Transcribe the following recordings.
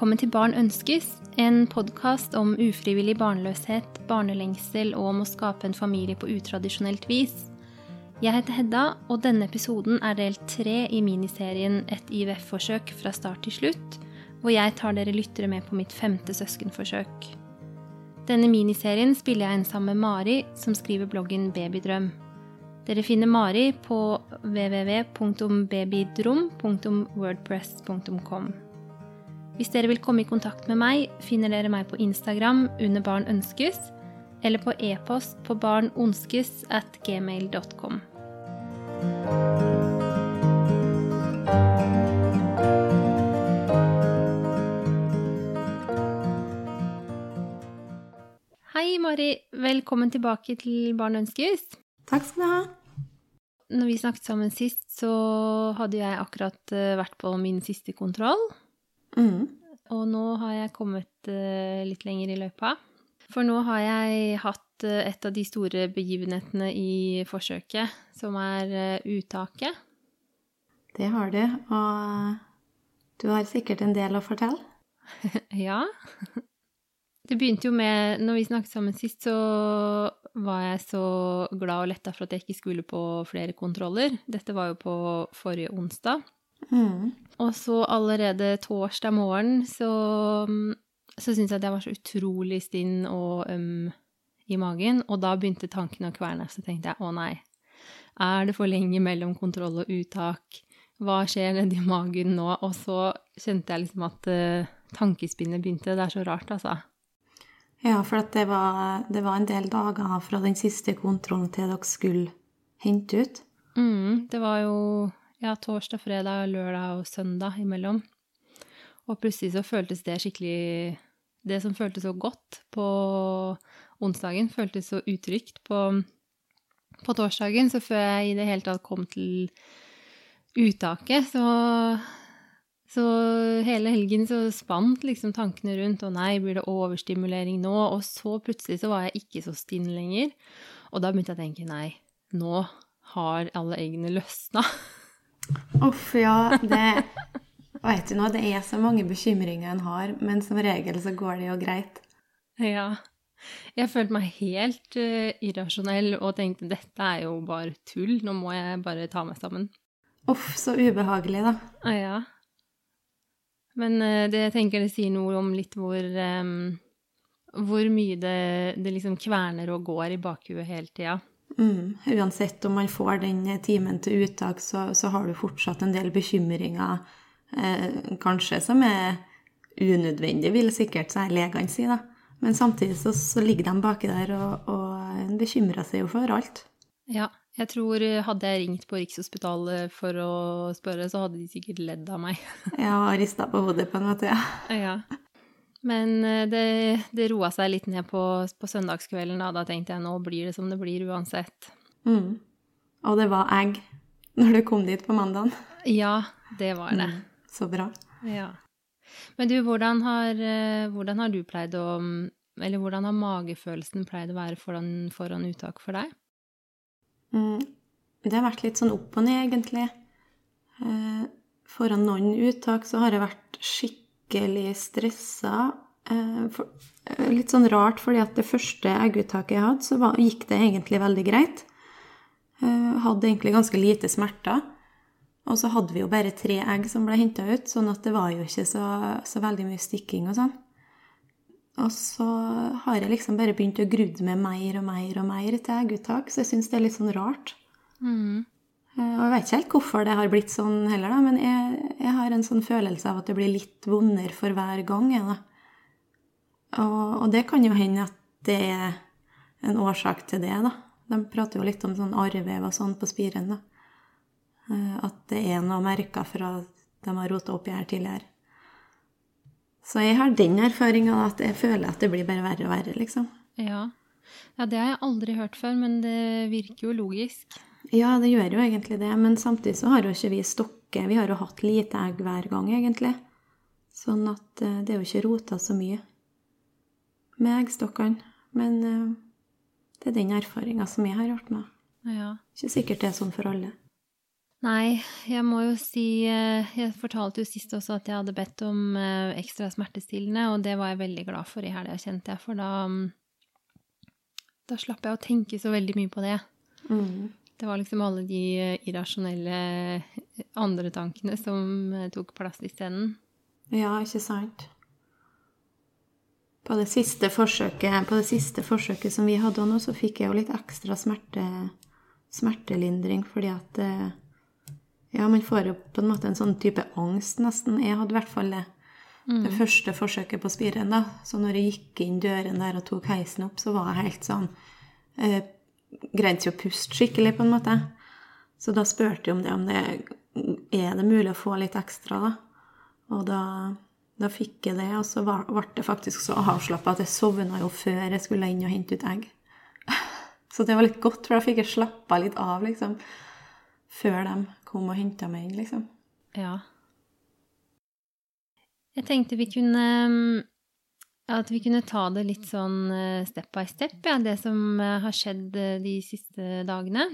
Velkommen til Barn ønskes, en podkast om ufrivillig barnløshet, barnelengsel og om å skape en familie på utradisjonelt vis. Jeg heter Hedda, og denne episoden er del tre i miniserien Et IVF-forsøk fra start til slutt, hvor jeg tar dere lyttere med på mitt femte søskenforsøk. Denne miniserien spiller jeg inn sammen med Mari, som skriver bloggen Babydrøm. Dere finner Mari på www.babydrom.wordpress.com. Hvis dere vil komme i kontakt med meg, finner dere meg på Instagram under Barn ønskes, eller på e-post på barnonskes at gmail.com. Hei, Mari. Velkommen tilbake til Barn ønskes. Takk skal du ha. Når vi snakket sammen sist, så hadde jeg akkurat eh, vært på min siste kontroll. Mm. Og nå har jeg kommet uh, litt lenger i løypa. For nå har jeg hatt uh, et av de store begivenhetene i forsøket, som er uh, uttaket. Det har du, og du har sikkert en del å fortelle. ja. Det begynte jo med Når vi snakket sammen sist, så var jeg så glad og letta for at jeg ikke skulle på flere kontroller. Dette var jo på forrige onsdag. Mm. Og så allerede torsdag morgen så, så syntes jeg at jeg var så utrolig stinn og øm i magen, og da begynte tankene å kverne. Så tenkte jeg å nei, er det for lenge mellom kontroll og uttak? Hva skjer nedi magen nå? Og så kjente jeg liksom at uh, tankespinnet begynte. Det er så rart, altså. Ja, for det var, det, var, en del dager fra den siste kontrollen til dere skulle hente ut. Mm, det var jo ja, torsdag, fredag, lørdag og søndag imellom. Og plutselig så føltes det skikkelig Det som føltes så godt på onsdagen, føltes så utrygt på, på torsdagen. Så før jeg i det hele tatt kom til uttaket, så så hele helgen så spant liksom tankene rundt Og nei, blir det overstimulering nå? Og så plutselig så var jeg ikke så stinn lenger. Og da begynte jeg å tenke nei, nå har alle eggene løsna. Uff, ja. Det Vet du nå, det er så mange bekymringer en har, men som regel så går det jo greit. Ja. Jeg følte meg helt uh, irrasjonell og tenkte dette er jo bare tull, nå må jeg bare ta meg sammen. Uff, så ubehagelig, da. Ah, ja. Men uh, det jeg tenker det sier noe om litt hvor um, Hvor mye det, det liksom kverner og går i bakhuet hele tida. Mm. Uansett om man får den timen til uttak, så, så har du fortsatt en del bekymringer, eh, kanskje som er unødvendige, vil sikkert så legene si, da. Men samtidig så, så ligger de baki der og, og bekymrer seg jo for alt. Ja, jeg tror hadde jeg ringt på Rikshospitalet for å spørre, så hadde de sikkert ledd av meg. ja, og rista på hodet på en måte, ja. ja. Men eh, det, det roa seg litt ned på, på, søndagskvelden, da. Da tenkte jeg nå blir det som det blir uansett. Mm. Og det var egg når du kom dit på mandagen? Ja, det var det. Mm. Så bra. Ja. Men du, hvordan har, eh, hvordan har, du pleid å Eller hvordan har magefølelsen pleid å være foran, foran uttak for deg? Mm. Det har vært litt sånn opp og ned, egentlig. Eh, foran noen uttak så har jeg vært skikkelig skikkelig stressa. Eh, eh, litt sånn rart, fordi at det første egguttaket jeg hadde, så gikk det egentlig veldig greit. Eh, hadde egentlig ganske lite smerter. Og så hadde vi jo bare tre egg som ble henta ut, sånn at det var jo ikke så, så, veldig mye stikking og sånn. Og så har jeg liksom bare begynt å grudde med mer og mer og mer til egguttak, så jeg syns det er litt sånn rart. Mm. Eh, og jeg vet ikke helt hvorfor det har blitt sånn heller, da, men jeg, jeg, har en sånn følelse av at det blir litt vondere for hver gang. Ja, og, og, det kan jo hende at det er en årsak til det, da. De prater jo litt om sånn arrvev og sånn på spiren, da. Eh, at det er noe merka fra de har rota i her tidligere. Så jeg har den erfaringa at jeg føler at det blir bare verre og verre, liksom. Ja. ja, det har jeg aldri hørt før, men det virker jo logisk. Ja, det gjør jo egentlig det, men samtidig så har jo ikke vi stokke. Vi har jo hatt lite egg hver gang, egentlig. Sånn at uh, det er jo ikke rota så mye med eggstokkene. Men uh, det er den erfaringa som jeg har gjort meg. Ja. Ikke sikkert det er sånn for alle. Nei, jeg må jo si eh, Jeg fortalte jo sist også at jeg hadde bedt om eh, ekstra smertestillende, og det var jeg veldig glad for i helga, kjente jeg, for da mm, Da slapp jeg å tenke så veldig mye på det. Mm. Det var liksom alle de eh, irrasjonelle andre tankene som tok plass isteden. Ja, ikke sant? På det siste forsøket, på det siste forsøket som vi hadde nå, så fikk jeg jo litt ekstra smerte, smertelindring fordi at Ja, man får jo på en måte en sånn type angst, nesten. Jeg hadde i hvert fall det. Mm. Det første forsøket på spiren, da. Så når jeg gikk inn døren der og tok heisen opp, så var jeg helt sånn eh, Greide ikke å puste skikkelig, på en måte. Så da spurte jeg om det, om det er det mulig å få litt ekstra, da. Og da da fikk jeg det, og så ble det faktisk så avslappa at jeg sovna jo før jeg skulle inn og hente ut egg. Så det var litt godt, for da fikk jeg slappa litt av, liksom. Før de kom og henta meg inn, liksom. Ja. Jeg tenkte vi kunne At vi kunne ta det litt sånn eh, step by step, ja, det som eh, har skjedd eh, de siste dagene.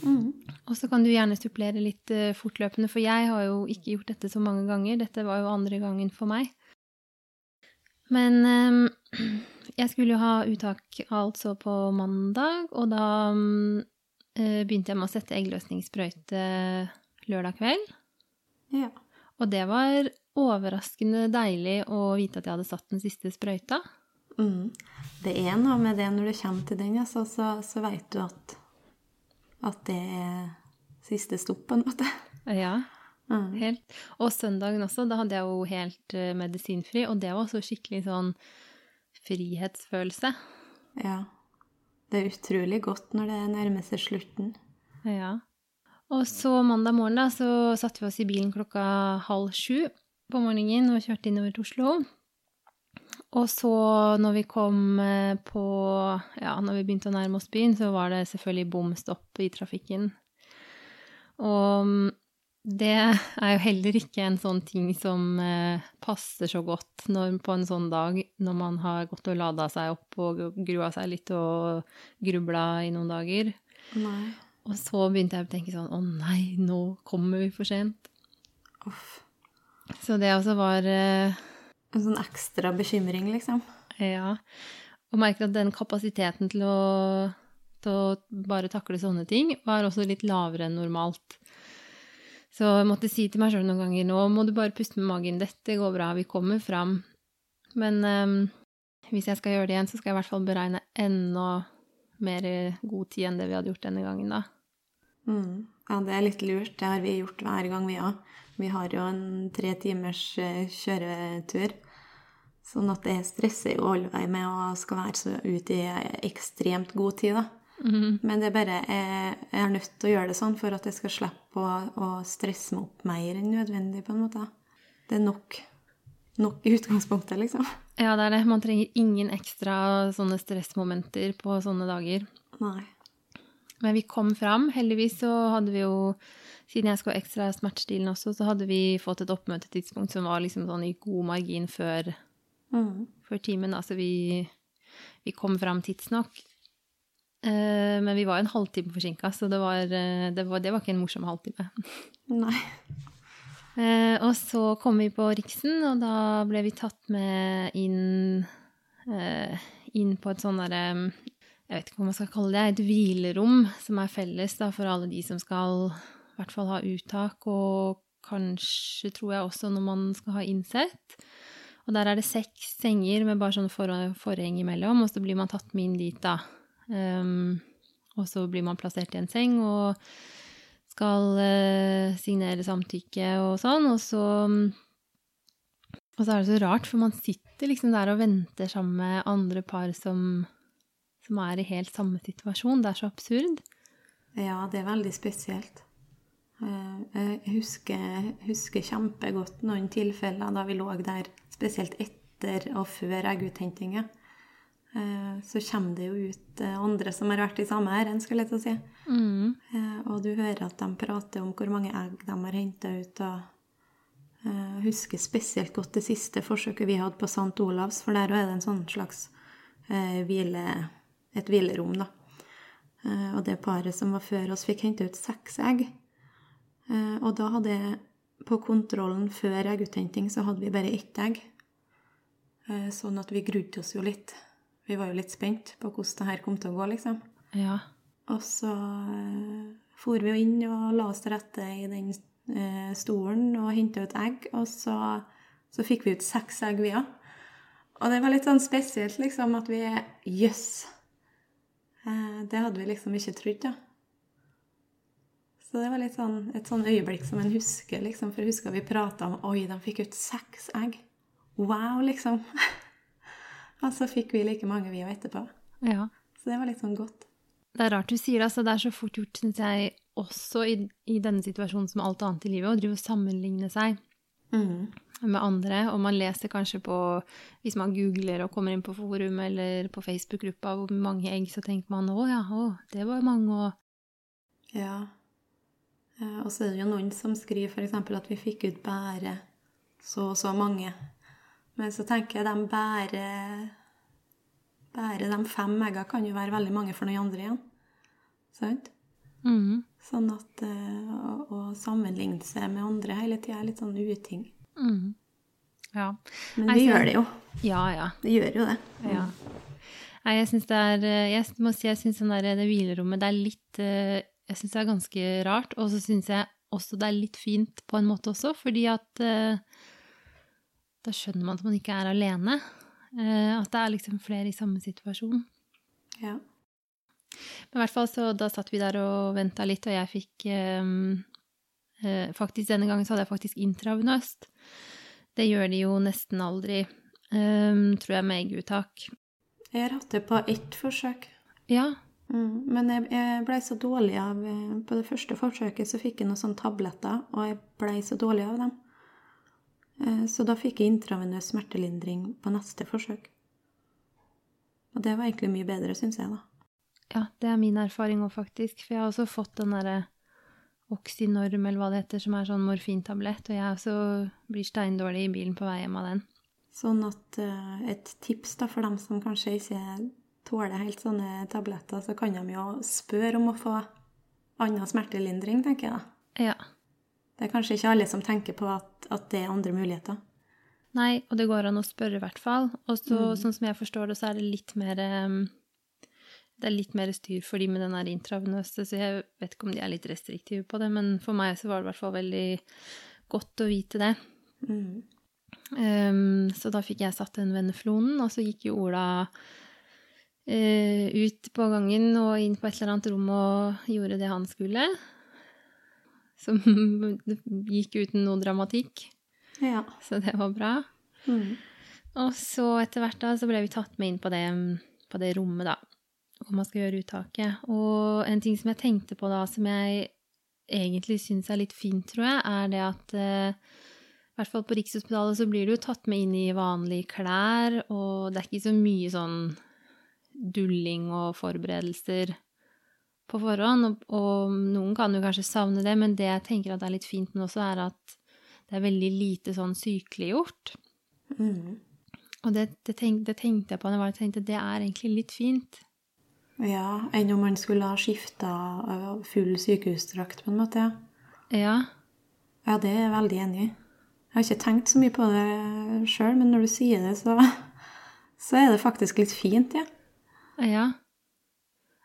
Mm. Og så kan du gjerne supplere litt fortløpende, for jeg har jo ikke gjort dette så mange ganger. Dette var jo andre gangen for meg. Men jeg skulle jo ha uttak altså på mandag, og da um, begynte jeg med å sette eggløsningssprøyte lørdag kveld. Ja. Og det var overraskende deilig å vite at jeg hadde satt den siste sprøyta. Mm. Det er noe med det når du kommer til den, altså, så, så veit du at at det er siste stopp, på en måte. Ja, mm. helt. Og søndagen også, da hadde jeg jo helt uh, medisinfri, og det var også skikkelig sånn frihetsfølelse. Ja. Det er utrolig godt når det nærmer seg slutten. Ja. Og så mandag morgen, da, så satte vi oss i bilen klokka halv sju på morgenen og kjørte innover til Oslo. Og så når vi kom eh, på Ja, når vi begynte å nærme oss byen, så var det selvfølgelig bom stopp i trafikken. Og mm, det er jo heller ikke en sånn ting som eh, passer så godt når, på en sånn dag når man har gått og lada seg opp og grua seg litt og grubla i noen dager. Nei. Og så begynte jeg å tenke sånn Å nei, nå kommer vi for sent. Uff. Så det også var eh, en sånn ekstra bekymring, liksom. Ja. Og merker at den kapasiteten til å, til å bare takle sånne ting var også litt lavere enn normalt. Så jeg måtte si til meg sjøl noen ganger nå må du bare puste med magen. Dette går bra, vi kommer fram. Men um, hvis jeg skal gjøre det igjen, så skal jeg i hvert fall beregne enda mer god tid enn det vi hadde gjort denne gangen, da. Mm. Ja, det er litt lurt. Det har vi gjort hver gang, vi òg. Vi har jo en tre timers eh, kjøretur. Sånn at jeg stresser jo alle veier med å skal være så ute i ekstremt god tid, da. Mm. Men det er bare jeg, jeg er nødt til å gjøre det sånn for at jeg skal slippe å, å stresse meg opp mer enn nødvendig, på en måte. Det er nok, nok i utgangspunktet, liksom. Ja, det er det. Man trenger ingen ekstra sånne stressmomenter på sånne dager. Nei. Men vi kom fram. Heldigvis så hadde vi jo siden jeg skulle ha ekstra smertestillende også, så hadde vi fått et oppmøtetidspunkt som var liksom sånn i god margin før, mm. før timen. Altså vi, vi kom fram tidsnok. Uh, men vi var en halvtime forsinka, så det var, uh, det, var, det var, ikke en morsom halvtime. Nei. Uh, og så kom vi på Riksen, og da ble vi tatt med inn, inn på et sånn derre Jeg vet ikke hva man skal kalle det, et hvilerom som er felles da, for alle de som skal hvert fall ha uttak, og kanskje, tror jeg, også når man skal ha innsett. Og der er det seks senger med bare sånn for forheng imellom, og så blir man tatt med inn dit, da. Um, og så blir man plassert i en seng og skal uh, signere samtykke og sånn, og så Og så er det så rart, for man sitter liksom der og venter sammen med andre par som, som er i helt samme situasjon. Det er så absurd. Ja, det er veldig spesielt. Eh, jeg husker, husker, kjempegodt noen tilfeller da vi lå der, spesielt etter og før egguthentinga. Eh, så kommer det jo ut eh, andre som har vært i samme ærend, skal jeg til å si. Mm. Og du hører at de prater om hvor mange egg de har henta ut. og Jeg husker spesielt godt det siste forsøket vi hadde på St. Olavs, for der er det en sånn slags hvile, et hvilerom, da. Og det paret som var før oss, fikk hente ut seks egg. Eh, og da hadde jeg på kontrollen før egguthenting så hadde vi bare ett egg. Eh, sånn at vi grudde oss jo litt. Vi var jo litt spent på hvordan det her kom til å gå, liksom. Ja. Og så eh, for vi jo inn og la oss til rette i den stolen og henta ut egg. Og så, så fikk vi ut seks egg, vi òg. Og det var litt sånn spesielt, liksom, at vi Jøss! Yes. det hadde vi liksom ikke trodd, da. Så det var sånn, et sånn øyeblikk som en husker, liksom. For jeg husker vi prata om Oi, de fikk ut seks egg. Wow, liksom. og så fikk vi like mange, vi òg, etterpå. ja. Så det var litt sånn godt. Det er rart du sier det, altså det er så fort gjort, syns jeg, også i, i denne situasjonen som alt annet i livet, å drive og sammenligne seg Mm. med andre. Og man leser kanskje på Hvis man googler og kommer inn på forum eller på Facebook-gruppa hvor mange egg, så tenker man å ja, å, det var mange, og Ja. Eh, Og så er det jo noen som skriver f.eks. at vi fikk ut bare så og så mange. Men så tenker jeg de bare Bare de fem egga kan jo være veldig mange for noen andre igjen. Sant? Mm. Sånn at eh, å, å sammenligne seg med andre hele tida er litt sånn uting. Mm. Ja. Men vi gjør det jo. Ja, ja. Vi gjør jo det. Ja. Nei, jeg syns det er eh, Jeg må si jeg syns det hvilerommet det er litt Jeg syns det er ganske rart, og så syns jeg også det er litt fint på en måte også, fordi at eh, da skjønner man at man ikke er alene. Eh, At det er liksom flere i samme situasjon. Ja. Men i hvert fall så da satt vi der og venta litt, og jeg fikk eh, eh, Faktisk denne gangen så hadde jeg faktisk intravenøst. Det gjør de jo nesten aldri, eh, tror jeg, med egguttak. Jeg har hatt det på ett forsøk. Ja, men jeg, jeg blei så dårlig av eh, På det første forsøket så fikk jeg noen sånne tabletter, og jeg blei så dårlig av dem. Eh, Så da fikk jeg intravenøs smertelindring på neste forsøk. Og det var egentlig mye bedre, syns jeg, da. Ja, det er min erfaring òg, faktisk. For jeg har også fått den derre Oxynorm, eller hva det heter, som er sånn morfintablett. Og jeg også blir steindårlig i bilen på vei hjem av den. Sånn at eh, et tips da for dem som kanskje ikke tåler helt sånne tabletter, så kan de jo spørre om å få annen smertelindring, tenker jeg da. Ja. Det er kanskje ikke alle som tenker på at, at det er andre muligheter. Nei, og det går an å spørre, i hvert fall. Og så, sånn som jeg forstår det, så er det litt mer Det er litt mer styr for de med den her intravenøse, så jeg vet ikke om de er litt restriktive på det, men for meg så var det i hvert fall veldig godt å vite det. Mm. Um, så da fikk jeg satt den veneflonen, og så gikk jo Ola ut på gangen og inn på et eller annet rom og gjorde det han skulle. Som gikk uten noe dramatikk, Ja. så det var bra. Mm. Og så etter hvert da, så ble vi tatt med inn på det, på det rommet, da, hvor man skal gjøre uttaket. Og en ting som jeg tenkte på da, som jeg egentlig syns er litt fint, tror jeg, er det at eh, i hvert fall på Rikshospitalet så blir du jo tatt med inn i vanlige klær, og det er ikke så mye sånn dulling og forberedelser på forhånd. Og, og noen kan jo kanskje savne det, men det jeg tenker at er litt fint nå også, er at det er veldig lite sånn sykeliggjort. Mm. Og det, det, tenk, det tenkte jeg på da jeg tenkte det er egentlig litt fint. Ja, enn om man skulle ha skifta full sykehusdrakt, på en måte. Ja. Ja. ja, det er jeg veldig enig i. Jeg har ikke tenkt så mye på det sjøl, men når du sier det, så, så er det faktisk litt fint, ja. Ja.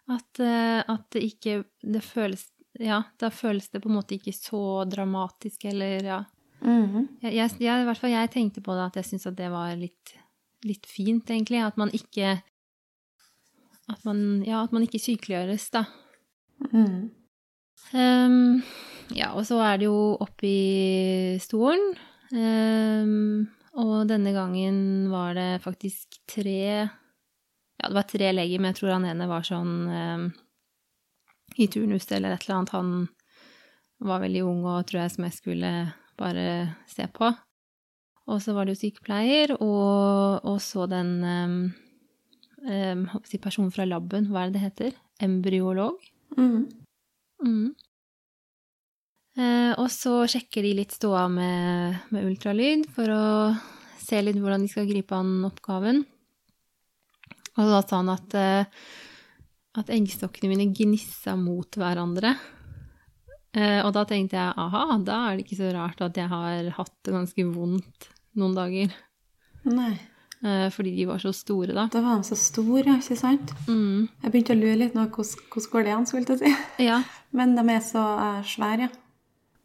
At, eh, at det ikke Det føles Ja, da føles det på en måte ikke så dramatisk, eller ja. Mm Jeg, jeg, jeg, I hvert fall jeg tenkte på det, at jeg syntes at det var litt, litt fint, egentlig. At man ikke At man, ja, at man ikke sykeliggjøres, da. Mm. Um, ja, og så er det jo oppi stolen. Um, og denne gangen var det faktisk tre Ja, det var tre leger, men jeg tror han ene var sånn eh, i turnus eller et eller annet. Han var veldig ung og tror jeg som jeg skulle bare se på. Og så var det jo sykepleier, og, og så den eh, um, personen fra laben, hva er det det heter? Embryolog. Mm. Mm. Eh, og så sjekker de litt ståa med, med ultralyd for å se litt hvordan de skal gripe an oppgaven. Og da sa han at, eh, at eggstokkene mine gnissa mot hverandre. Eh, og da tenkte jeg aha, da er det ikke så rart at jeg har hatt det ganske vondt noen dager. Nei. Eh, fordi de var så store, da. Da var de så store, ikke sant? Mm. Jeg begynte å lure litt nå hvordan, går det an, skulle jeg si. Ja. Men de er så uh, svære, ja.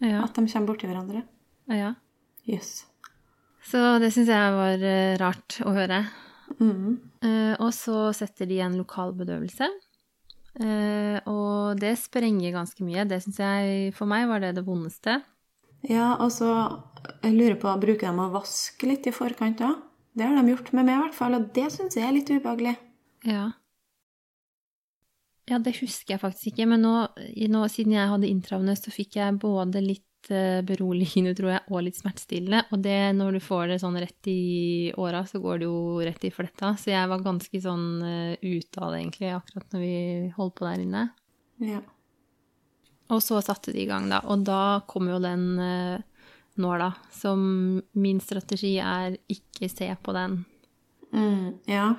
Ja. At de kommer borti hverandre. ja. Jøss. Så det syns jeg var uh, rart å høre. Mm. Eh, og så setter de en lokalbedøvelse. Eh, og det sprenger ganske mye. Det syns jeg for meg var det det vondeste. Ja, og så jeg lurer på, bruker de å vaske litt i forkant da? Det har de gjort med meg i hvert fall, og det syns jeg er litt ubehagelig. Ja. Ja, det husker jeg faktisk ikke, men nå, nå siden jeg hadde intravenøs, så fikk jeg både litt eh, beroligende, tror jeg, og litt smertestillende. Og det, når du får det sånn rett i åra, så går det jo rett i fletta. Så jeg var ganske sånn uh, ute av det, egentlig, akkurat når vi holdt på der inne. Ja. Og så satte de i gang, da. Og da kom jo den uh, nåla. Som min strategi er ikke se på den. Mm, ja.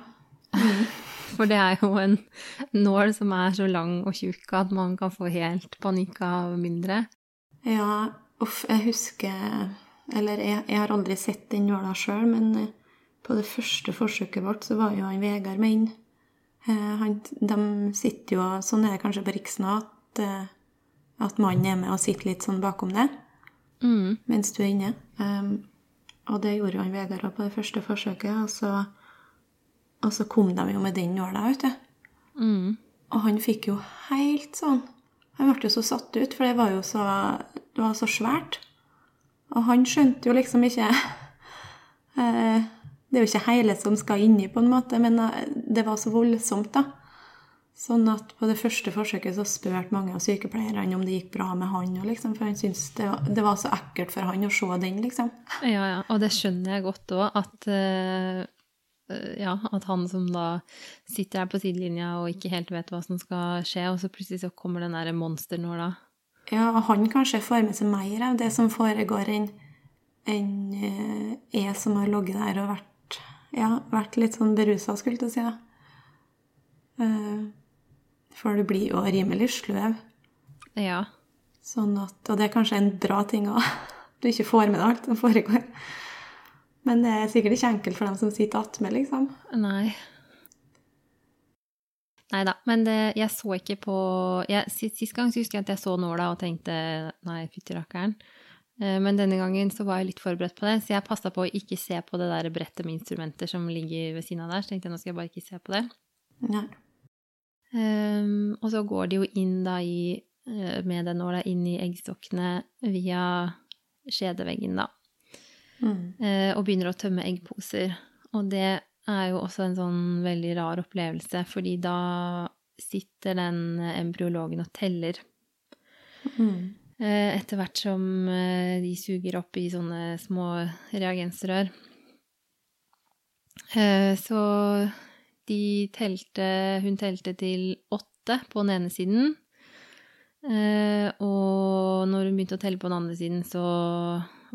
For det er jo en nål som er så lang og tjukk at man kan få helt panikk av mindre. Ja, uff, jeg husker Eller jeg, jeg har aldri sett den nåla sjøl, men eh, på det første forsøket vårt så var jo han Vegard med inn. Eh, Han, de sitter jo Sånn er det kanskje på Riksen at, eh, at mannen er med og sitter litt sånn bakom det Mm. mens du er inne. Um, og det gjorde jo han Vegard òg på det første forsøket, og så, og så kom de jo med den nåla, vet du. Mm. Og han fikk jo helt sånn Han ble jo så satt ut, for det var jo så, det var så svært. Og han skjønte jo liksom ikke eh, Det er jo ikke hele som skal inni, på en måte, men eh, det var så voldsomt, da. Sånn at på det første forsøket så spurte mange av sykepleierne om det gikk bra med han, liksom, for han syntes det, det var så ekkelt for han å se den, liksom. Ja, ja. Og det skjønner jeg godt òg, at eh, ja, at han som da sitter her på sidelinja og ikke helt vet hva som skal skje, og så plutselig så kommer den derre monsternåla. Ja, han kanskje får med seg mer av det som foregår, enn enn, eh, jeg som har ligget der og vært, ja, vært litt sånn berusa, skulle jeg si. da. Eh, For du blir jo rimelig sløv. Ja. Sånn at, og det er kanskje en bra ting òg. Du ikke får med deg alt som foregår. Men det er sikkert ikke enkelt for dem som sitter attmed, liksom. Nei. Nei da, men det, jeg så ikke på jeg, sist, sist gang så husker jeg at jeg så nåla og tenkte nei, fytti rakkeren. Eh, Men denne gangen så var jeg litt forberedt på det, så jeg passa på å ikke se på det der brettet med instrumenter som ligger ved siden av der. Så tenkte jeg nå skal jeg bare ikke se på det. Nei. Um, og så går de jo inn da i, eh, med den nåla inn i eggstokkene via skjedeveggen, da. Mm. eh, og begynner å tømme eggposer. Og det er jo også en sånn veldig rar opplevelse, fordi da sitter den embryologen og teller Mm. eh, etter hvert som eh, de suger opp i sånne små reagensrør. Så de telte Hun telte til åtte på den ene siden. Og når hun begynte å telle på den andre siden, så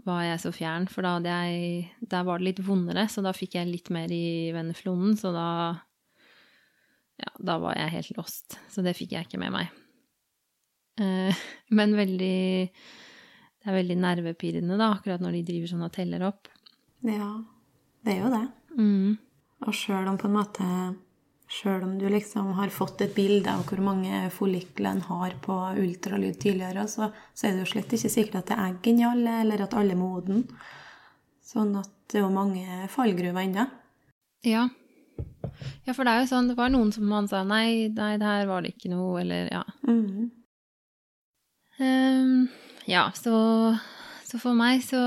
var jeg så fjern, for da jeg Der var det litt vondere, så da fikk jeg litt mer i venneflonen, så da Ja, da var jeg helt lost. Så det fikk jeg ikke med meg. Eh, men veldig Det er veldig nervepirrende, da, akkurat når de driver sånn og teller opp. Ja, det er jo det. Mm. Og sjøl om på en måte Sjøl om du liksom har fått et bilde av hvor mange follikler en har på ultralyd tidligere, så, så er det jo slett ikke sikkert at det er egg inni alle, eller at alle er moden. Sånn at det er jo mange fallgruver ennå. Ja. Ja, for det er jo sånn, det var noen som man sa nei, nei, det her var det ikke noe, eller ja. Mm. Um, ja, så, så for meg så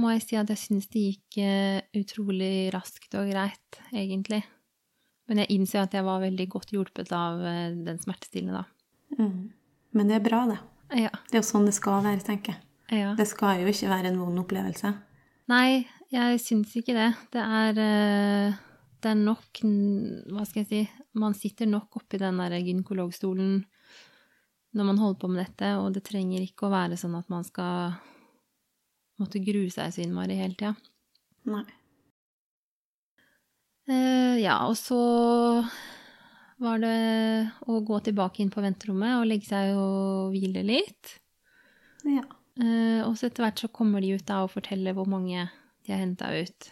må jeg si at jeg syns det gikk eh, utrolig raskt og greit, egentlig. Men jeg innser at jeg var veldig godt hjulpet av eh, den smertestillende, da. Mm. Men det er bra, det. Ja. Det er jo sånn det skal være, tenker jeg. ja. Det skal jo ikke være en vond opplevelse. Nei, jeg syns ikke det. Det er, eh, det er nok Hva skal jeg si Man sitter nok oppi den der gynekologstolen når man holder på med dette, og det trenger ikke å være sånn at man skal måtte grue seg så innmari hele tida. Nei. Eh, ja, og så var det å gå tilbake inn på venterommet og legge seg og hvile litt. Ja. Eh, og så etter hvert så kommer de ut da og forteller hvor mange de har henta ut.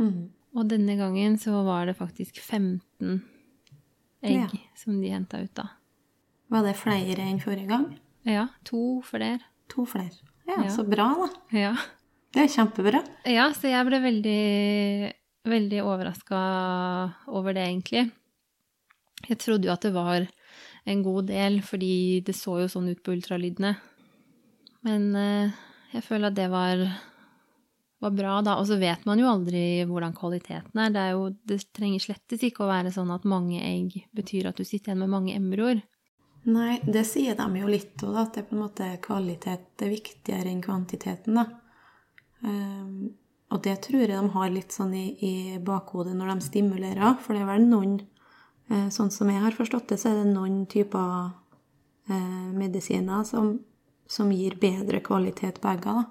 Mm. Og denne gangen så var det faktisk 15 egg Ja. som de henta ut da. Var det flere enn forrige gang? Ja, to flere. To flere. Ja, Ja. så bra, da. Ja. Det er kjempebra. Ja, så jeg ble veldig, veldig overraska over det, egentlig. Jeg trodde jo at det var en god del, fordi det så jo sånn ut på ultralydene. Men eh, jeg føler at det var, var bra, da. Og så vet man jo aldri hvordan kvaliteten er. Det, er jo, det trenger slettes ikke å være sånn at mange egg betyr at du sitter igjen med mange embryoer. Nei, det sier de jo litt òg, at det er på en måte kvalitet er viktigere enn kvantiteten, da. Ehm, og det tror jeg de har litt sånn i, i bakhodet når de stimulerer, for det er vel noen eh, Sånn som jeg har forstått det, så er det noen typer eh, medisiner som, som gir bedre kvalitet på egga, da.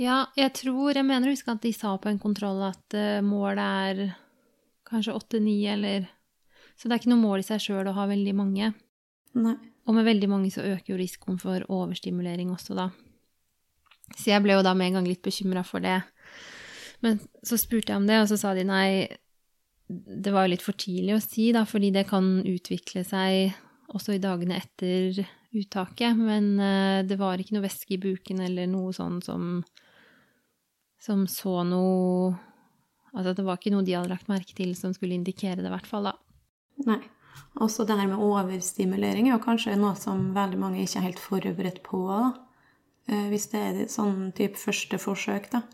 Ja, jeg tror Jeg mener å huske at de sa på en kontroll at eh, målet er kanskje åtte-ni, eller Så det er ikke noe mål i seg sjøl å ha veldig mange. Nei. Og med veldig mange så øker jo risikoen for overstimulering også, da. Så jeg ble jo da med en gang litt bekymra for det. Men så spurte jeg om det, og så sa de nei, det var jo litt for tidlig å si, da, fordi det kan utvikle seg også i dagene etter uttaket. Men uh, det var ikke noe væske i buken eller noe sånn som som så noe Altså det var ikke noe de hadde lagt merke til som skulle indikere det, i hvert fall, da. Nei. Også det her med overstimulering er jo kanskje noe som veldig mange ikke er helt forberedt på. Da. Eh, Hvis det er sånn type første forsøk, da,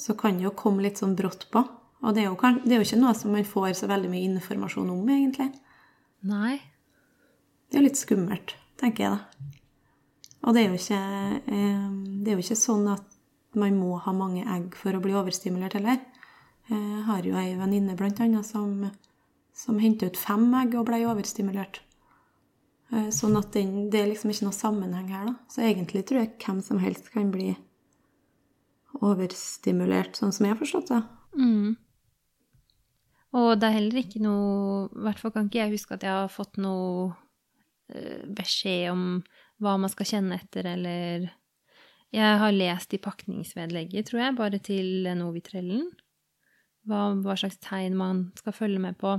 så kan det jo komme litt sånn brått på. Og det er, jo, det er jo ikke noe som man får så veldig mye informasjon om, egentlig. Nei. Det er jo litt skummelt, tenker jeg da. Og det er jo ikke, eh, det er jo ikke sånn at man må ha mange egg for å bli overstimulert heller. Jeg har jo ei venninne annet som, som hentet ut fem egg og ble overstimulert. Eh, Sånn at den, det er liksom ikke noe sammenheng her, da. Så egentlig tror jeg hvem som helst kan bli overstimulert, sånn som jeg har forstått det. Mm. Og det er heller ikke noe I hvert fall kan ikke jeg huske at jeg har fått noe eh, beskjed om hva man skal kjenne etter, eller Jeg har lest i pakningsvedlegget, tror jeg, bare til Novitrellen. Hva, hva slags tegn man skal følge med på.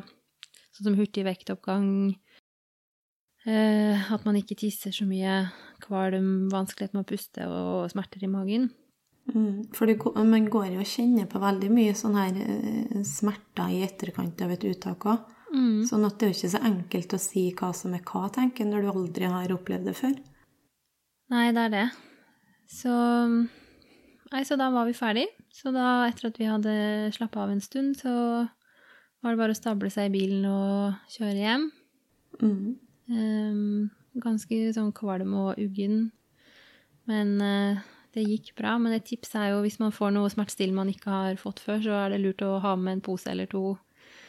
Sånn som hurtig vektoppgang, eh, at man ikke tisser så mye, kvalm, vanskelighet med å puste og smerter i magen. Mm, for det, man går jo og kjenner på veldig mye sånn her eh, smerter i etterkant av et uttak òg. Mm. Sånn at det er jo ikke så enkelt å si hva som er hva, tenker når du aldri har opplevd det før. Nei, det er det. Så Nei, så da var vi ferdig. Så da, etter at vi hadde slappa av en stund, så var det bare å stable seg i bilen og kjøre hjem. Mm. Um, ganske sånn kvalm og uggen. Men eh, det gikk bra. Men et tips er jo hvis man får noe smertestillende man ikke har fått før, så er det lurt å ha med en pose eller to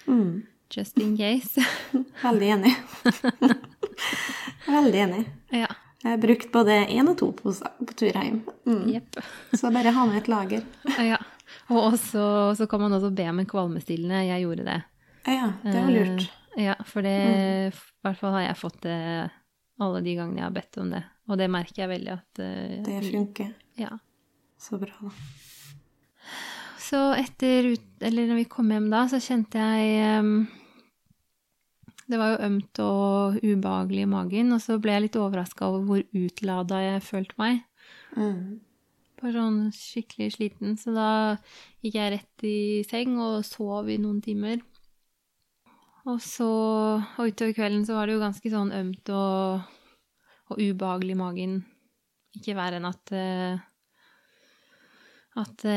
Mm. just in case. Veldig enig. Veldig enig. ja. Jeg har brukt både én og to poser på tur hjem. Mm. Yep. Så bare ha med et lager. Ja. Og også, så kan man også be om en kvalmestillende. Jeg gjorde det. Ja, det var lurt. Uh, ja, for det I hvert fall har jeg fått det alle de gangene jeg har bedt om det. Og det merker jeg veldig at uh, Det funker. Ja. Så bra, da. Så etter ut... Eller når vi kom hjem da, så kjente jeg um, Det var jo ømt og ubehagelig i magen, og så ble jeg litt overraska over hvor utlada jeg følte meg. Mm. Bare sånn skikkelig sliten. Så da gikk jeg rett i seng og sov i noen timer. Og så Og utover kvelden så var det jo ganske sånn ømt og, og ubehagelig i magen. Ikke verre enn at eh, At det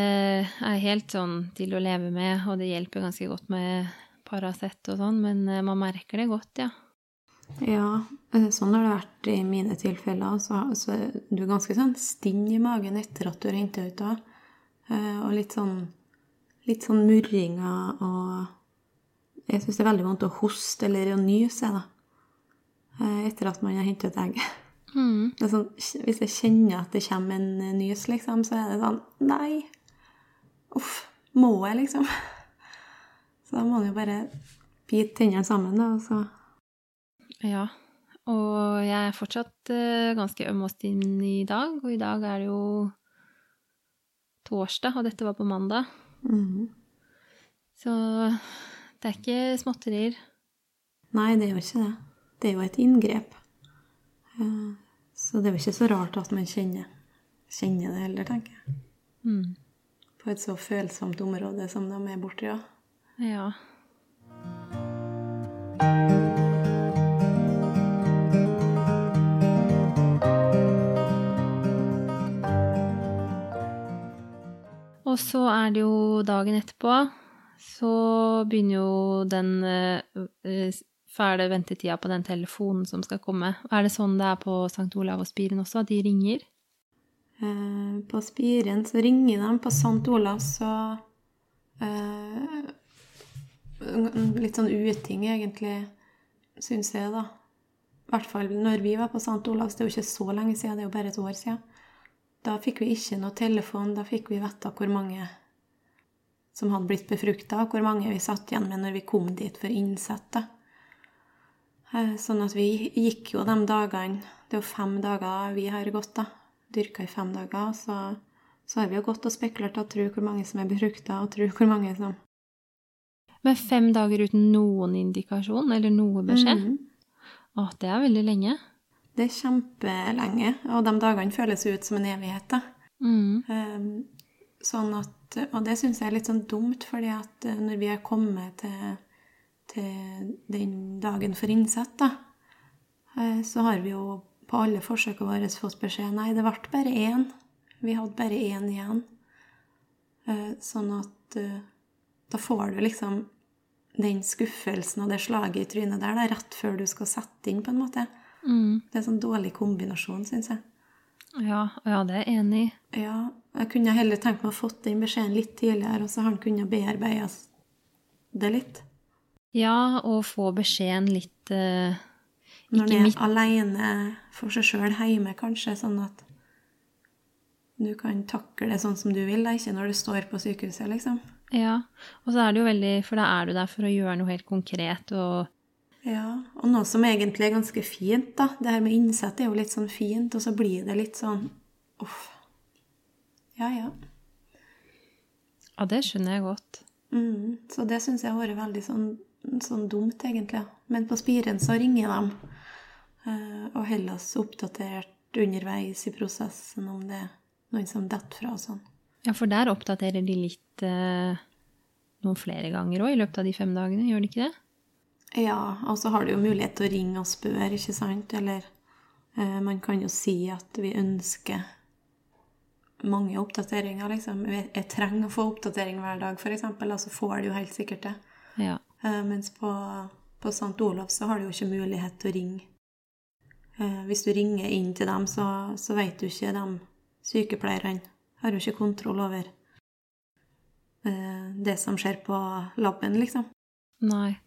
er helt sånn til å leve med, og det hjelper ganske godt med Paracet og sånn, men eh, man merker det godt, ja. Ja, eh, sånn har det vært i mine tilfeller. Så, så du er ganske sånn stinn i magen etter at du har henta ut da. Eh, Og litt sånn, litt sånn murringer og Jeg syns det er veldig vondt å hoste eller å nyse, da. Etter at man har hentet ut egg. Mm. Det sånn, hvis jeg kjenner at det kommer en eh, nys, liksom, så er det sånn Nei! Uff. Må jeg, liksom? Så da må man jo bare bite tennene sammen, da, og så Ja. Og jeg er fortsatt eh, ganske øm og stinn i dag, og i dag er det jo torsdag, og dette var på mandag. Mm. Så det er ikke småtterier. Nei, det er jo ikke det. Det er jo et inngrep. Eh, Så det er jo ikke så rart at man kjenner, kjenner det heller, tenker jeg. Mm. På et så følsomt område som de er borti, ja. Ja. Og så er det jo dagen etterpå, så begynner jo den eh, er det ventetida på den telefonen som skal komme. Er det sånn det er på St. Olav og Spiren også, at de ringer? Eh, På Spiren så ringer de. På St. Olav så eh, Litt sånn uting, egentlig, syns jeg, da. I hvert fall når vi var på St. Olavs. Det er jo ikke så lenge siden, det er jo bare et år siden. Da fikk vi ikke noe telefon. Da fikk vi vite hvor mange som hadde blitt befrukta, hvor mange vi satt igjen med når vi kom dit for innsett. Eh, Sånn at vi gikk jo de dagene Det er jo fem dager vi har gått, da. Dyrka i fem dager. Så, så har vi jo gått og spekulert og tro hvor mange som er befrukta, og tro hvor mange som Men fem dager uten noen indikasjon eller noe beskjed? Mhm. Å, det er veldig lenge. Det er kjempelenge, og de dagene føles ut som en evighet, da. Mm. Ehm, Sånn at, og det syns jeg er litt sånn dumt, fordi at eh, når vi har kommet til, til den dagen for innsett, da, eh, så har vi jo på alle forsøkene våre fått beskjed nei, det ble bare én. Vi hadde bare én igjen. Eh, Sånn at eh, da får du liksom den skuffelsen og det slaget i trynet der da, rett før du skal sette inn, på en måte. Mm. Det er en sånn dårlig kombinasjon, syns jeg. Ja, ja, det er jeg enig i. Ja, jeg kunne heller tenkt meg å fått den beskjeden litt tidligere, og så har han kunnet bearbeide det litt. Ja, og få beskjeden litt eh, Når Ikke er midt alene for seg sjøl hjemme, kanskje, sånn at du kan takle det sånn som du vil, da, ikke når du står på sykehuset, liksom. Ja. Og så er det jo veldig For da er du der for å gjøre noe helt konkret og Ja, og noe som egentlig er ganske fint, da. Det her med innsett er jo litt sånn fint, og så blir det litt sånn uff. Ja, ja. Ja, det skjønner jeg godt. Mm, så det syns jeg har vært veldig sånn, sånn dumt, egentlig. Men på Spiren så ringer de eh, og holder oss oppdatert underveis i prosessen om det er noen som detter fra og sånn. Ja, for der oppdaterer de litt eh, noen flere ganger òg i løpet av de fem dagene, gjør de ikke det? Ja, og så har du jo mulighet til å ringe og spørre, ikke sant? Eller eh, man kan jo si at vi ønsker mange oppdateringer, liksom. Jeg, jeg trenger å få oppdatering hver dag, f.eks., og så får du jo helt sikkert det. Ja. Eh, mens på, på St. Olav så har du jo ikke mulighet til å ringe. Eh, hvis du ringer inn til dem, så, så vet du ikke de sykepleierne har jo ikke kontroll over eh, det som skjer på laben, liksom. Nei.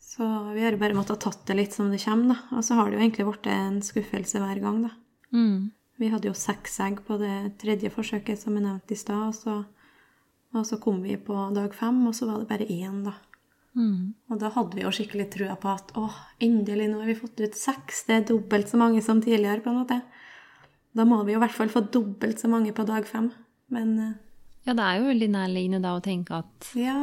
Så vi har bare måttet tatt det litt som det kommer, da. Og så har det jo egentlig blitt en skuffelse hver gang, da. Mm. Vi hadde jo seks egg på det tredje forsøket, som jeg nevnte i stad, og så, og så kom vi på dag fem, og så var det bare én, da. Mm. Og da hadde vi jo skikkelig trua på at å, endelig, nå har vi fått ut seks. Det er dobbelt så mange som tidligere, på en måte. Da må vi jo i hvert fall få dobbelt så mange på dag fem. Men eh, Ja, det er jo veldig nærliggende da å tenke at, ja,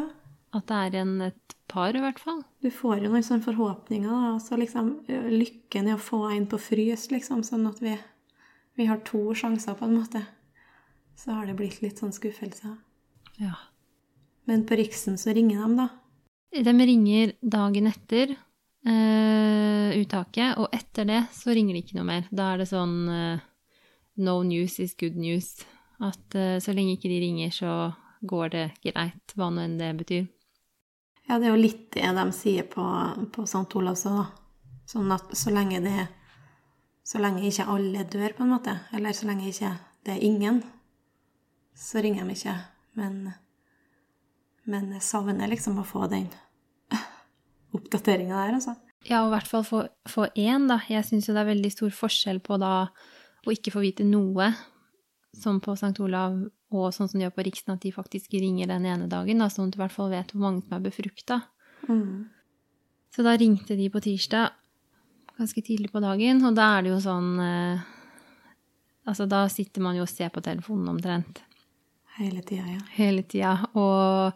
at det er en, et par, i hvert fall. du får jo noen sånne forhåpninger, da. Så liksom eh, lykken i å få en på frys, liksom, sånn at vi, vi har to sjanser, på en måte. Så har det blitt litt sånn skuffelse. Ja. Men på Riksen så ringer de, da. De ringer dagen etter eh, uttaket, og etter det så ringer de ikke noe mer. Da er det sånn eh, no news is good news. At eh, så lenge ikke de ringer, så går det greit, hva nå enn det betyr. Ja, det er jo litt det de sier på, på St. Olavs òg, da. Sånn at så lenge det Så lenge ikke alle dør, på en måte, eller så lenge ikke det er ingen, så ringer de ikke. Men, men jeg savner liksom å få den oppdateringa der, altså. Ja, og i hvert fall få én, da. Jeg syns jo det er veldig stor forskjell på da å ikke få vite noe, som på St. Olav, og sånn som de gjør på Riksen, at de faktisk ringer den ene dagen, da, sånn at du i hvert fall vet hvor mange som er befrukta. Mm. Så da ringte de på tirsdag ganske tidlig på dagen, og da er det jo sånn eh, Altså, da sitter man jo og ser på telefonen omtrent. Hele tida, ja. Hele tida. Og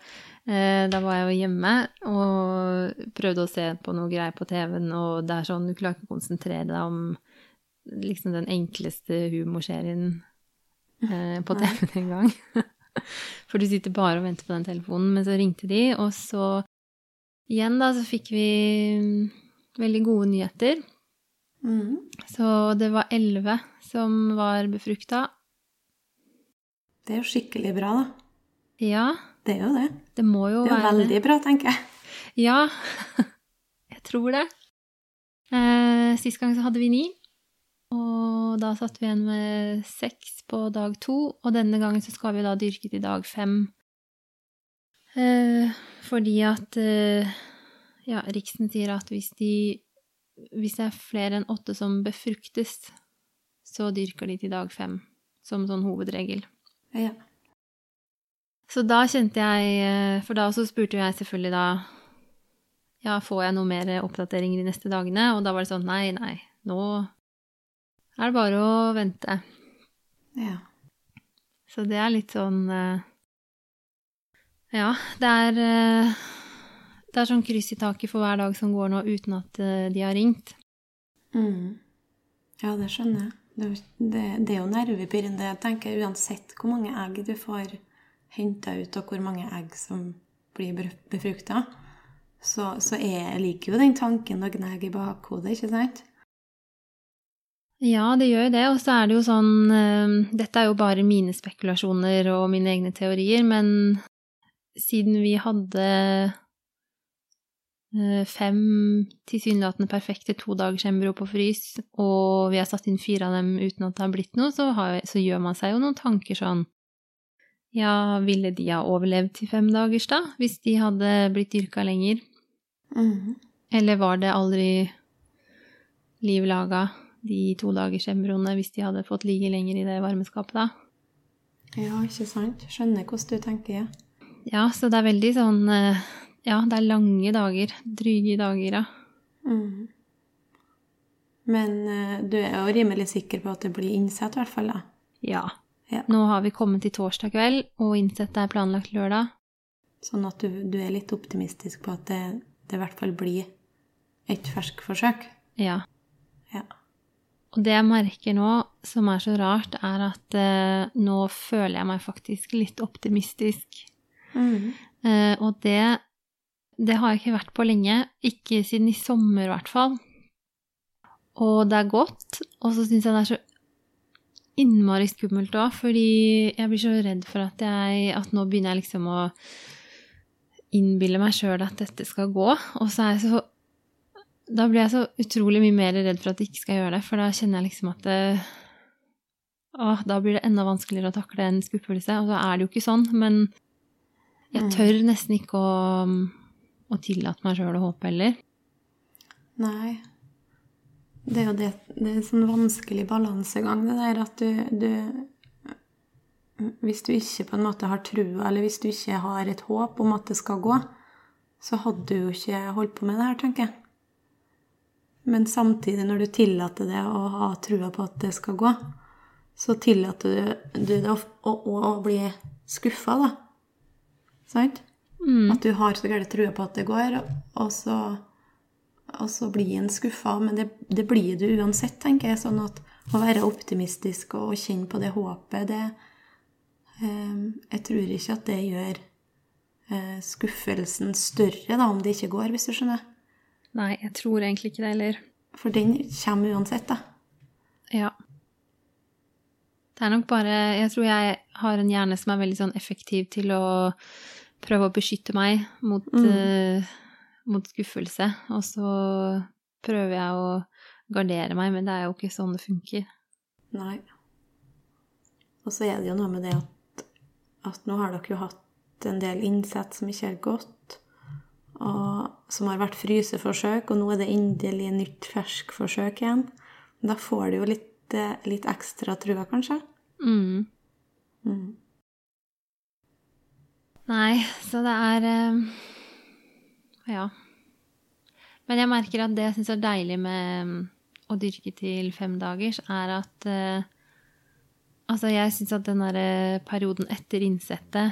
eh, da var jeg jo hjemme og prøvde å se på noe greier på TV-en, og det er sånn du klarer ikke å konsentrere deg om liksom den enkleste humorserien eh, på TV-en en gang. For du sitter bare og venter på den telefonen. Men så ringte de, og så igjen, da, så fikk vi veldig gode nyheter. Mm. Så det var elleve som var befrukta. Det er jo skikkelig bra, da. Ja, Det er jo det. det må jo være Det er jo være veldig bra, tenker jeg. Ja, jeg tror det. Eh, sist gang så hadde vi ni, og da satt vi igjen med seks på dag to. Og denne gangen så skal vi da dyrke til dag fem. Eh, fordi at eh, ja, Riksen sier at hvis, de, hvis det er flere enn åtte som befruktes, så dyrker de til dag fem, som sånn hovedregel. Ja. Så da kjente jeg eh, For da så spurte jeg selvfølgelig da Ja, får jeg noe mer oppdateringer de neste dagene? Og da var det sånn Nei, nei. Nå er det bare å vente. ja. Så det er litt sånn eh, Ja, det er eh, Det er sånn kryss i taket for hver dag som går nå uten at de har ringt. Mm. Ja, det skjønner jeg. Det, det, det er jo nervepirrende, jeg tenker, uansett hvor mange egg du får henta ut, og hvor mange egg som blir befrukta. Så, så jeg liker jo den tanken å gnage i bakhodet, ikke sant? Ja, det gjør jo det. Og så er det jo sånn eh, Dette er jo bare mine spekulasjoner og mine egne teorier, men siden vi hadde fem tilsynelatende perfekte todagersembro på frys, og vi har satt inn fire av dem uten at det har blitt noe, så, har, så gjør man seg jo noen tanker sånn Ja, ville de ha overlevd til fem dagers, da? Hvis de hadde blitt dyrka lenger? Mm. Eller var det aldri liv laga, de todagersembroene, hvis de hadde fått ligge lenger i det varmeskapet, da? Ja, ikke sant? Skjønner hvordan du tenker. Ja. Ja, så det er veldig sånn eh, Ja, det er lange dager. Dryge dager, ja. Mm. Men eh, du er jo rimelig sikker på at det blir innsett, i hvert fall? da? Ja. Ja. Nå har vi kommet til torsdag kveld, og innsett er planlagt lørdag. Sånn at du, du er litt optimistisk på at det, det i hvert fall blir et ferskforsøk? Ja. Ja. Og det jeg merker nå, som er så rart, er at eh, nå føler jeg meg faktisk litt optimistisk. Mm. Eh, og det, det har jeg ikke vært på lenge. Ikke siden i sommer, i hvert fall. Og det er godt. Og så syns jeg det er så innmari skummelt òg, fordi jeg blir så redd for at jeg At nå begynner jeg liksom å innbille meg sjøl at dette skal gå. Og så er jeg så Da blir jeg så utrolig mye mer redd for at jeg ikke skal gjøre det, for da kjenner jeg liksom at det, å, Da blir det enda vanskeligere å takle en skuffelse. Og så er det jo ikke sånn, men jeg tør nesten ikke å, å tillate meg sjøl å håpe heller. Nei. Det er jo det, det er en sånn vanskelig balansegang, det der at du, du Hvis du ikke på en måte har trua, eller hvis du ikke har et håp om at det skal gå, så hadde du jo ikke holdt på med det her, tenker jeg. Men samtidig, når du tillater det å ha trua på at det skal gå, så tillater du, du det å, å, å bli skuffa, da. Sant? Mm. At du har så gæren trua på at det går, og så, og så blir en skuffa. Men det, det blir du uansett, tenker jeg. Sånn at å være optimistisk og kjenne på det håpet, det eh, Jeg tror ikke at det gjør eh, skuffelsen større da, om det ikke går, hvis du skjønner. Nei, jeg tror egentlig ikke det heller. For den kommer uansett, da. Ja. Det er nok bare Jeg tror jeg har en hjerne som er veldig sånn effektiv til å prøve å beskytte meg mot, Mm. uh, mot skuffelse. Og så prøver jeg å gardere meg, men det er jo ikke sånn det funker. Nei. Og så er det jo noe med det at, at nå har dere jo hatt en del innsett som ikke har gått, og som har vært fryseforsøk, og nå er det endelig nytt ferskforsøk igjen. Da får du jo litt, eh, litt ekstra trua, kanskje. Mm. Mm. Nei, så det er eh, Ja. Men jeg merker at det jeg syns er deilig med å dyrke til femdagers, er at eh, Altså, jeg syns at den derre perioden etter innsettet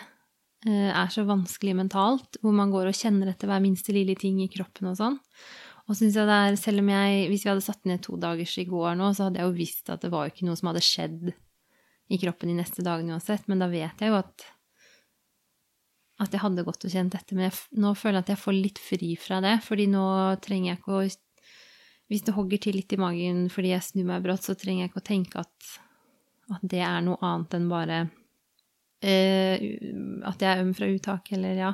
eh, er så vanskelig mentalt, hvor man går og kjenner etter hver minste lille ting i kroppen og sånn. Og synes jeg det er, selv om jeg, Hvis vi hadde satt ned to dagers i går nå, så hadde jeg jo visst at det var ikke noe som hadde skjedd i kroppen de neste dagene uansett, men da vet jeg jo at at jeg hadde gått og kjent dette, Men jeg, nå føler jeg at jeg får litt fri fra det, fordi nå trenger jeg ikke å Hvis det hogger til litt i magen fordi jeg snur meg brått, så trenger jeg ikke å tenke at, at det er noe annet enn bare eh, At jeg er øm fra uttak, eller ja.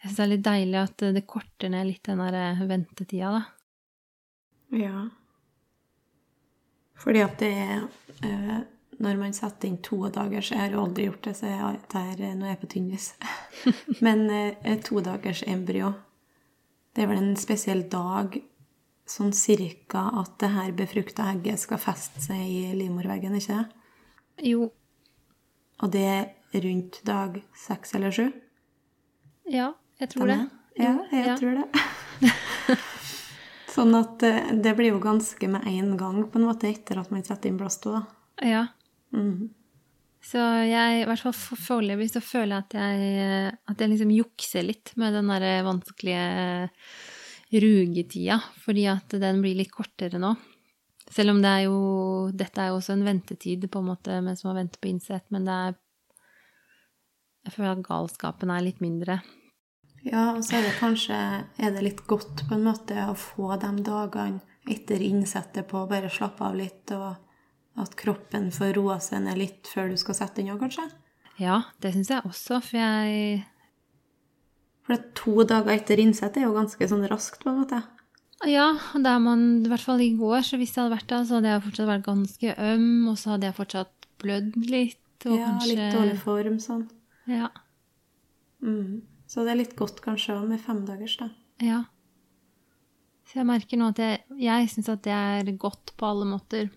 Jeg syns det er litt deilig at det korter ned litt den der eh, ventetida, da. Ja. Fordi at det er eh, Når man setter inn to dager, så jeg har aldri gjort det, så jeg, der, nå er jeg på tynn is. Men eh, to dagers embryo, det er vel en spesiell dag sånn cirka at det her befrukta egget skal feste seg i livmorveggen, ikke det? Jo. Og det er rundt dag seks eller sju? Ja, jeg tror det. Ja, jeg Ja. tror det. sånn at eh, det blir jo ganske med en gang, på en måte, etter at man setter inn blåstå. Ja. Mhm. Så jeg, i hvert fall foreløpig, så føler jeg at jeg, at jeg liksom jukser litt med den der vanskelige rugetida, fordi at den blir litt kortere nå. Selv om det er jo Dette er jo også en ventetid, på en måte, mens man venter på innsett, men det er Jeg føler at galskapen er litt mindre. Ja, og så er det kanskje er det litt godt på en måte å få de dagene etter innsettet på å bare slappe av litt, og at kroppen får roa seg ned litt før du skal sette den òg, kanskje? Ja, det syns jeg også, for jeg For det to dager etter innsett er jo ganske sånn raskt, på en måte. Ja, der man, i hvert fall i går, så hvis jeg hadde vært der, så hadde jeg fortsatt vært ganske øm, og så hadde jeg fortsatt blødd litt, og ja, kanskje litt dårlig form, sånn. Ja. Mm. Så det er litt godt kanskje òg med femdagers, da. Ja. Så jeg merker nå at jeg, jeg syns at det er godt på alle måter.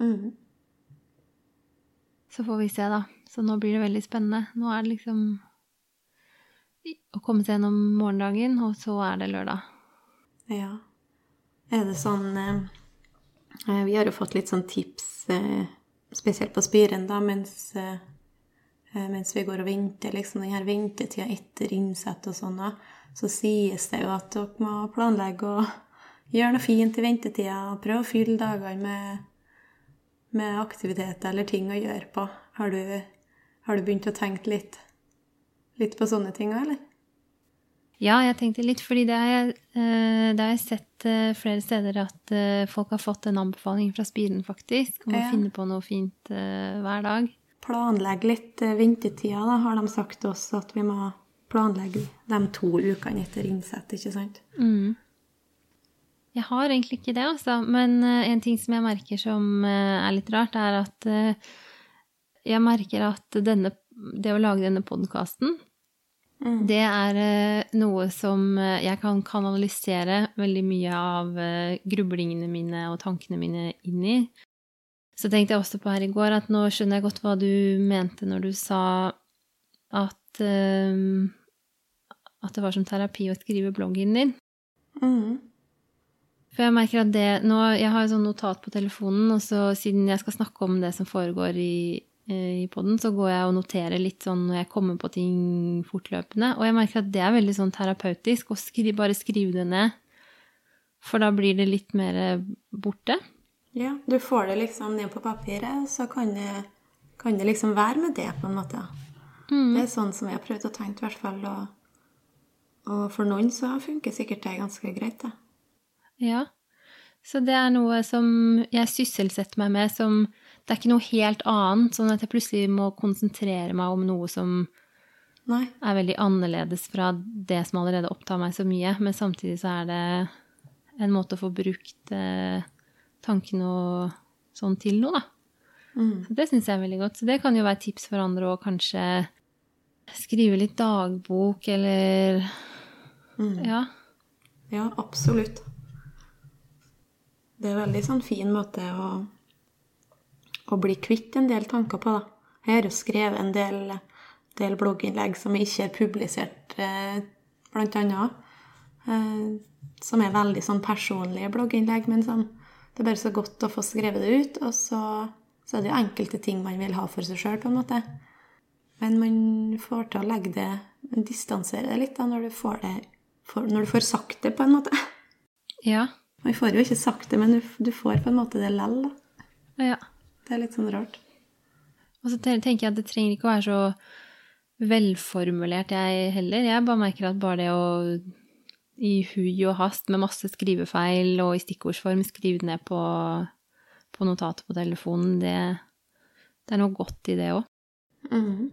Mm. Så får vi se, da. Så nå blir det veldig spennende. Nå er det liksom å komme seg gjennom morgendagen, og så er det lørdag. Ja. Er det sånn eh, eh, Vi har jo fått litt sånn tips, eh, spesielt på Spiren, da, mens, eh, eh, mens vi går og venter, liksom den her ventetida etter innsett og sånn, da, så sies det jo at dere må planlegge og gjøre noe fint i ventetida, prøve å fylle dagene med, med aktiviteter eller ting å gjøre på. Har du, har du begynt å tenke litt, litt på sånne ting òg, eller? Ja, jeg tenkte litt, fordi det har jeg, eh, sett eh, flere steder at eh, folk har fått en anbefaling fra Spiren, faktisk, om å Ja. finne på noe fint hver dag. planlegge litt Vintertida ventetida, da, har de sagt til oss at vi må planlegge de to ukene etter innsett, ikke sant? Mm. Jeg har egentlig ikke det, altså. Men eh, en ting som jeg merker som eh, er litt rart, er at eh, jeg merker at denne, det å lage denne podkasten, Mm. det er noe som jeg kan kanalisere veldig mye av grublingene mine og tankene mine inn i. Så tenkte jeg også på her i går at nå skjønner jeg godt hva du mente når du sa at eh, at det var som terapi å skrive bloggen din. Mm. For jeg merker at det nå, Jeg har et sånn notat på telefonen, og så siden jeg skal snakke om det som foregår i, eh, i poden, så går jeg og noterer litt sånn når jeg kommer på ting fortløpende. Og jeg merker at det er veldig sånn terapeutisk å skri, bare skrive det ned. For da blir det litt mer borte. Ja, du får det liksom ned på papiret, og så kan det, kan det liksom være med det, på en måte. Det er sånn som jeg har prøvd å tenke, i hvert fall. Og, og for noen så funker sikkert det ganske greit, det. Ja. Så det er noe som jeg sysselsetter meg med som Det er ikke noe helt annet, sånn at jeg plutselig må konsentrere meg om noe som Nei. er veldig annerledes fra det som allerede opptar meg så mye, men samtidig så er det en måte å få brukt eh, tankene og sånn til noe, da. Mm. Det syns jeg er veldig godt. Så det kan jo være tips for andre å kanskje skrive litt dagbok, eller Mm. Ja. Ja, absolutt. Det er en veldig sånn fin måte å, å bli kvitt en del tanker på, da. Jeg har jo skrevet en del, del blogginnlegg som ikke er publisert, eh, blant annet. eh, som er veldig sånn personlige blogginnlegg, men som det er bare så godt å få skrevet det ut. Og så, så er det jo enkelte ting man vil ha for seg sjøl, på en måte. Men man får til å legge det Distansere det litt da, når du får det for, Når du får sagt det, på en måte. Ja. Man får jo ikke sagt det, men du, får på en måte det lell. da. ja. Det er litt sånn rart. Og så tenker jeg at det trenger ikke å være så velformulert, jeg heller. Jeg bare merker at bare det å i hui og hast med masse skrivefeil og i stikkordsform skrive ned på, på notatet på telefonen, det, det er noe godt i det òg. Mm.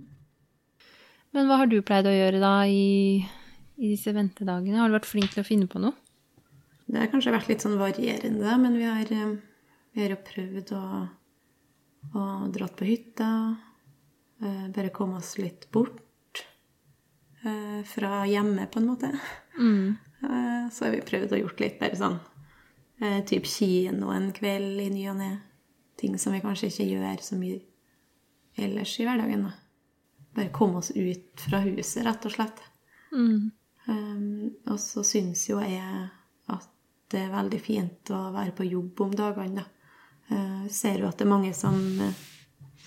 Men hva har du pleid å gjøre da i, i disse ventedagene? Har du vært flink til å finne på noe? Det har kanskje vært litt sånn varierende, men vi har, eh, vi har jo prøvd å, å dratt på hytta. eh, Bare komme oss litt bort eh, fra hjemme, på en måte. Mm. Så har vi prøvd å gjort litt bare sånn type typ kino en kveld i ny og ne. Ting som vi kanskje ikke gjør så mye ellers i hverdagen. da. Bare komme oss ut fra huset, rett og slett. Mm. Um, og så syns jo jeg at det er veldig fint å være på jobb om dagene, da. Uh, ser jo at det er mange som, eh,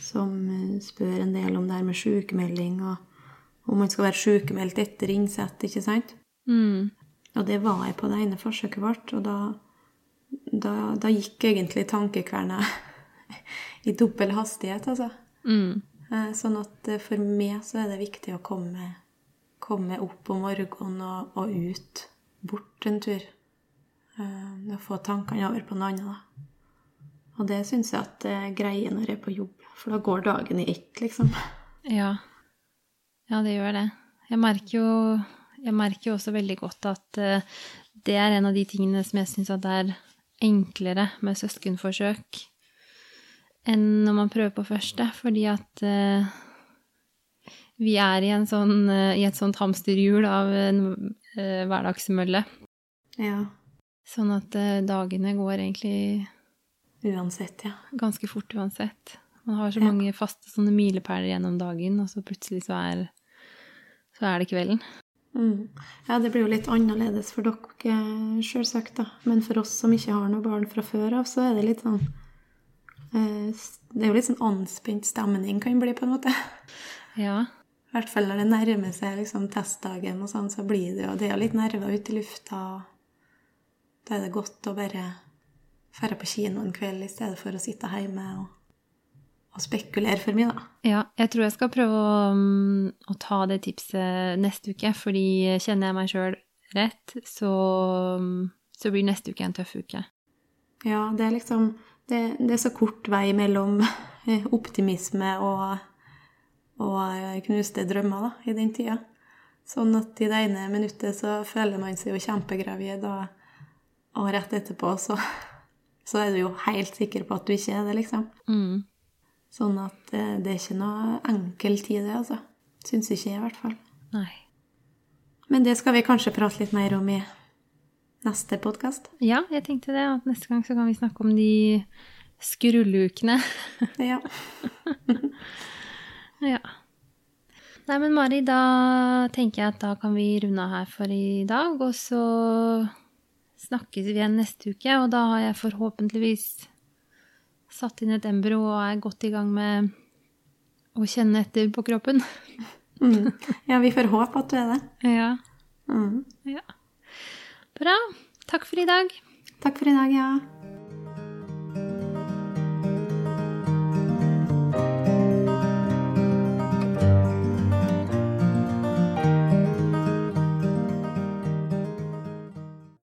som eh, spør en del om det her med sykemelding, og om man skal være sykemeldt etter innsett, ikke sant? Mm. Og det var jeg på det ene forsøket vårt, og da, da, da gikk egentlig tankekverna i dobbel hastighet, altså. Mm. Eh, Sånn at eh, for meg så er det viktig å komme, komme opp om morgenen og, og ut, bort en tur. Eh, Og få tankene over på noe annet, da. Og det syns jeg at det er greie når jeg er på jobb, for da går dagen i ett, liksom. Ja. Ja, det gjør det. Jeg merker jo, jeg merker jo også veldig godt at eh, det er en av de tingene som jeg syns er enklere med søskenforsøk enn når man prøver på første, fordi at eh, vi er i, en sånn, eh, i et sånt hamsterhjul av en eh, hverdagsmølle. Ja. Sånn at eh, dagene går egentlig Uansett, ja. ganske fort uansett. Man har så Ja. mange faste sånne milepæler gjennom dagen, og så plutselig så er, så er det kvelden. Mm. Ja, det blir jo litt annerledes for dere, sjølsagt, da. Men for oss som ikke har noe barn fra før av, så er det litt sånn eh, Det er jo litt sånn anspent stemning, kan bli, på en måte. Ja. I hvert fall når det nærmer seg liksom testdagen og sånn, så blir det jo Det er jo litt nerver ute i lufta. og Da er det godt å bare dra på kino en kveld i stedet for å sitte hjemme og, og spekulere for mye, da. ja. Jeg tror jeg skal prøve å, mm, å ta det tipset neste uke, fordi kjenner jeg meg sjøl rett, så, mm, så blir neste uke en tøff uke. Ja, det er liksom Det, det er så kort vei mellom optimisme og, og knuste drømmer, da, i den tida. Sånn at i det ene minuttet så føler man seg jo kjempegravid, og, og rett etterpå så, så er du jo helt sikker på at du ikke er det, liksom. Mm. Sånn at eh, det er ikke noe enkel tid, det, altså. Syns ikke jeg, i hvert fall. Nei. Men det skal vi kanskje prate litt mer om i neste podkast. Ja, jeg tenkte det, at neste gang så kan vi snakke om de skrulleukene. Ja. Ja. Nei, men Mari, da tenker jeg at da kan vi runde av her for i dag, og så snakkes vi igjen neste uke, og da har jeg forhåpentligvis satt inn et embryo og er godt i gang med å kjenne etter på kroppen. Mm. ja, vi får håpe at du er det. Ja. Mm. ja. Bra. Takk for i dag. Takk for i dag, ja.